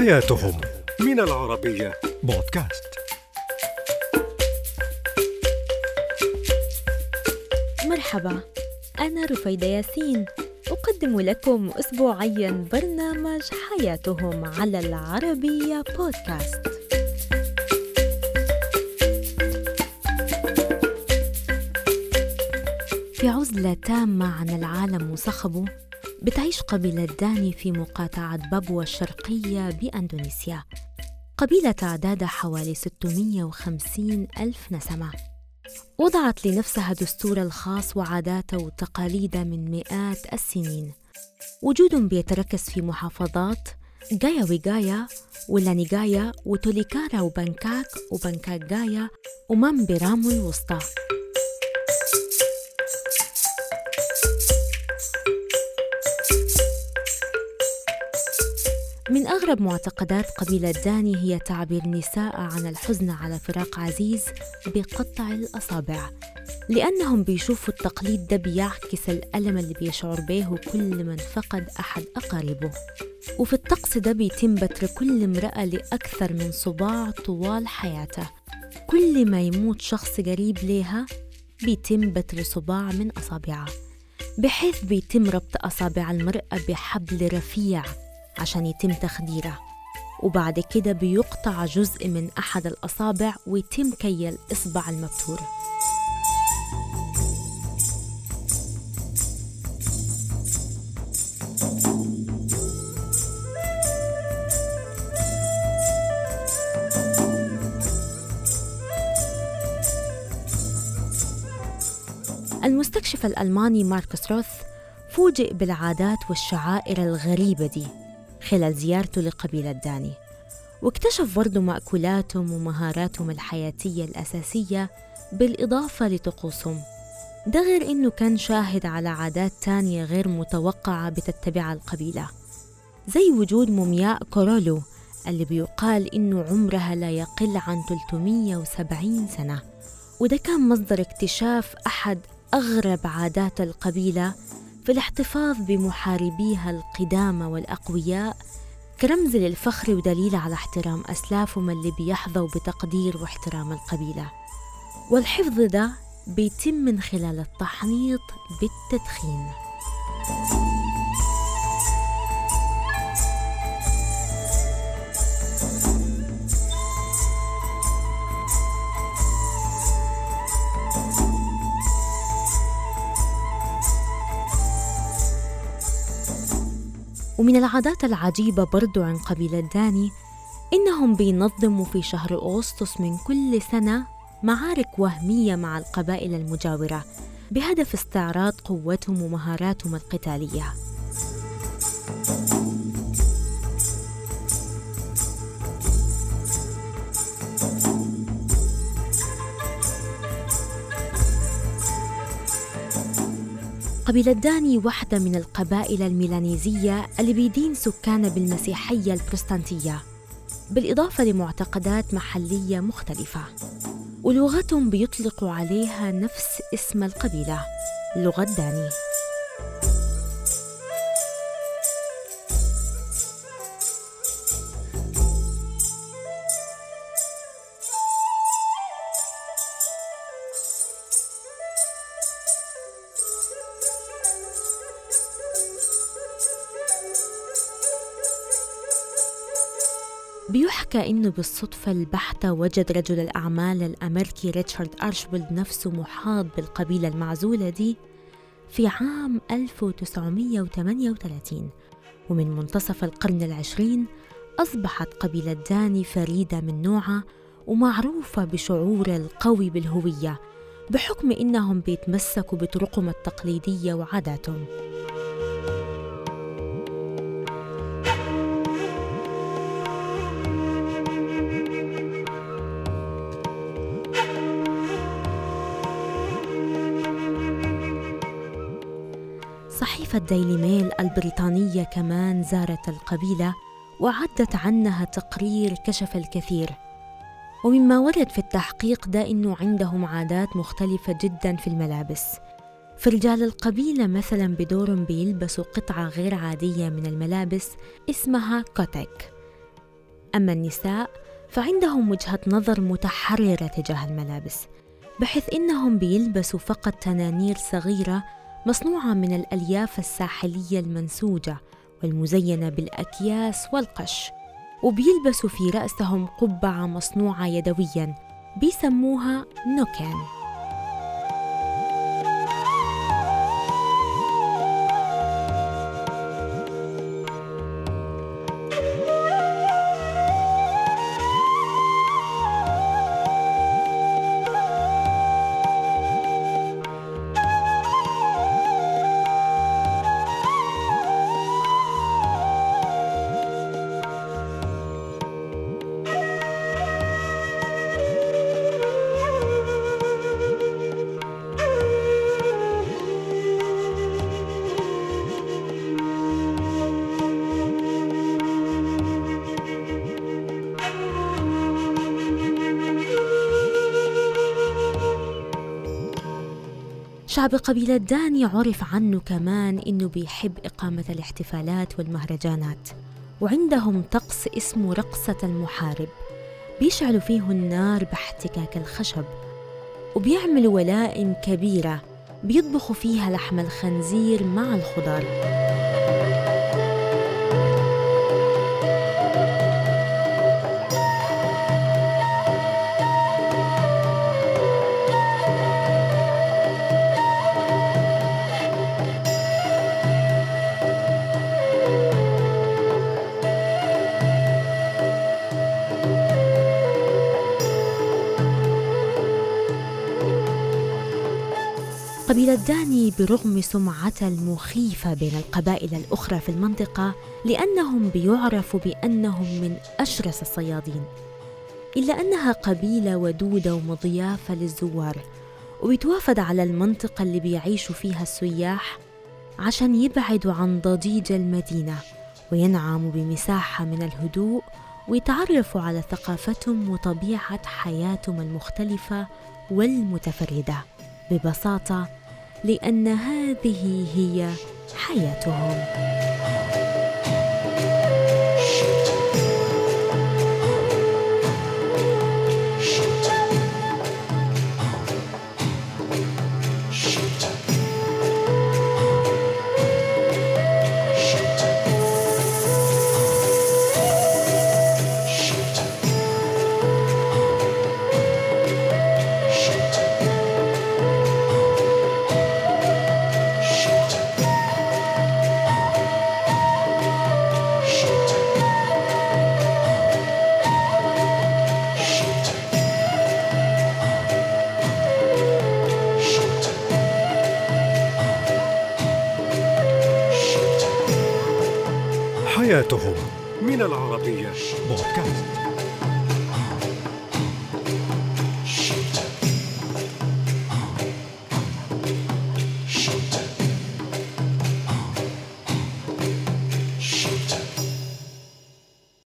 حياتهم من العربية بودكاست. مرحبا أنا رفيدة ياسين. أقدم لكم أسبوعيا برنامج حياتهم على العربية بودكاست. في عزلة تامة عن العالم وصخبه بتعيش قبيلة داني في مقاطعة بابوا الشرقية بأندونيسيا. قبيلة تعدادها حوالي 650 ألف نسمة. وضعت لنفسها دستور الخاص وعاداتها وتقاليدها من مئات السنين. وجودهم بيتركز في محافظات جايا ويجايا ولانيجايا وتوليكارا وبنكاك وبنكاك جايا ومامبرامو الوسطى. من أغرب معتقدات قبيلة داني هي تعبير النساء عن الحزن على فراق عزيز بقطع الأصابع لأنهم بيشوفوا التقليد ده بيعكس الألم اللي بيشعر به كل من فقد أحد أقاربه. وفي الطقس ده بيتم بتر كل امرأة لأكثر من صباع طوال حياتها. كل ما يموت شخص قريب ليها بيتم بتر صباع من أصابعها بحيث بيتم ربط أصابع المرأة بحبل رفيع. عشان يتم تخديرها وبعد كده بيقطع جزء من أحد الأصابع ويتم كي الإصبع المبتور المستكشف الألماني ماركوس روث فوجئ بالعادات والشعائر الغريبة دي. خلال زيارته لقبيلة داني. واكتشف برضه مأكولاتهم ومهاراتهم الحياتية الأساسية بالإضافة لطقوسهم. ده غير إنه كان شاهد على عادات تانية غير متوقعة بتتبعها القبيلة زي وجود مومياء كورولو اللي بيقال إنه عمرها لا يقل عن 370 سنة. وده كان مصدر اكتشاف أحد أغرب عادات القبيلة في الاحتفاظ بمحاربيها القدامى والأقوياء كرمز للفخر ودليل على احترام أسلافهم اللي بيحظوا بتقدير واحترام القبيلة. والحفظ ده بيتم من خلال التحنيط بالتدخين. ومن العادات العجيبة برضو عن قبيلة داني إنهم بينظموا في شهر أغسطس من كل سنة معارك وهمية مع القبائل المجاورة بهدف استعراض قوتهم ومهاراتهم القتالية. قبيلة داني واحدة من القبائل الميلانيزية اللي بيدين سكانها بالمسيحية البروتستانتية بالإضافة لمعتقدات محلية مختلفة. ولغتهم بيطلقوا عليها نفس اسم القبيلة لغة داني. بيحكى إنه بالصدفة البحتة وجد رجل الأعمال الأمريكي ريتشارد أرشبولد نفسه محاط بالقبيلة المعزولة دي في عام 1938 ومن منتصف القرن العشرين أصبحت قبيلة داني فريدة من نوعها ومعروفة بشعور القوي بالهوية بحكم إنهم بيتمسكوا بطرقهم التقليدية وعاداتهم. صحيفة ديلي ميل البريطانية كمان زارت القبيلة وعدت عنها تقرير كشف الكثير. ومما ورد في التحقيق ده إنه عندهم عادات مختلفة جدا في الملابس. فرجال القبيلة مثلا بدورهم بيلبسوا قطعة غير عادية من الملابس اسمها كوتك أما النساء فعندهم وجهة نظر متحررة تجاه الملابس بحيث إنهم بيلبسوا فقط تنانير صغيرة مصنوعة من الألياف الساحلية المنسوجة والمزينة بالأكياس والقش وبيلبسوا في رأسهم قبعة مصنوعة يدوياً بيسموها نوكان. شعب قبيلة داني عرف عنه كمان إنه بيحب إقامة الاحتفالات والمهرجانات وعندهم طقس اسمه رقصة المحارب. بيشعلوا فيه النار باحتكاك الخشب وبيعملوا ولائم كبيرة بيطبخوا فيها لحم الخنزير مع الخضار. قبيلة داني برغم سمعتها المخيفة بين القبائل الأخرى في المنطقة لأنهم بيعرفوا بأنهم من أشرس الصيادين. إلا أنها قبيلة ودودة ومضيافة للزوار وبتوافد على المنطقة اللي بيعيشوا فيها السياح عشان يبعدوا عن ضجيج المدينة وينعموا بمساحة من الهدوء ويتعرفوا على ثقافتهم وطبيعة حياتهم المختلفة والمتفردة. ببساطة لأن هذه هي حياتهم. حياتهم من العربية. بودكاست.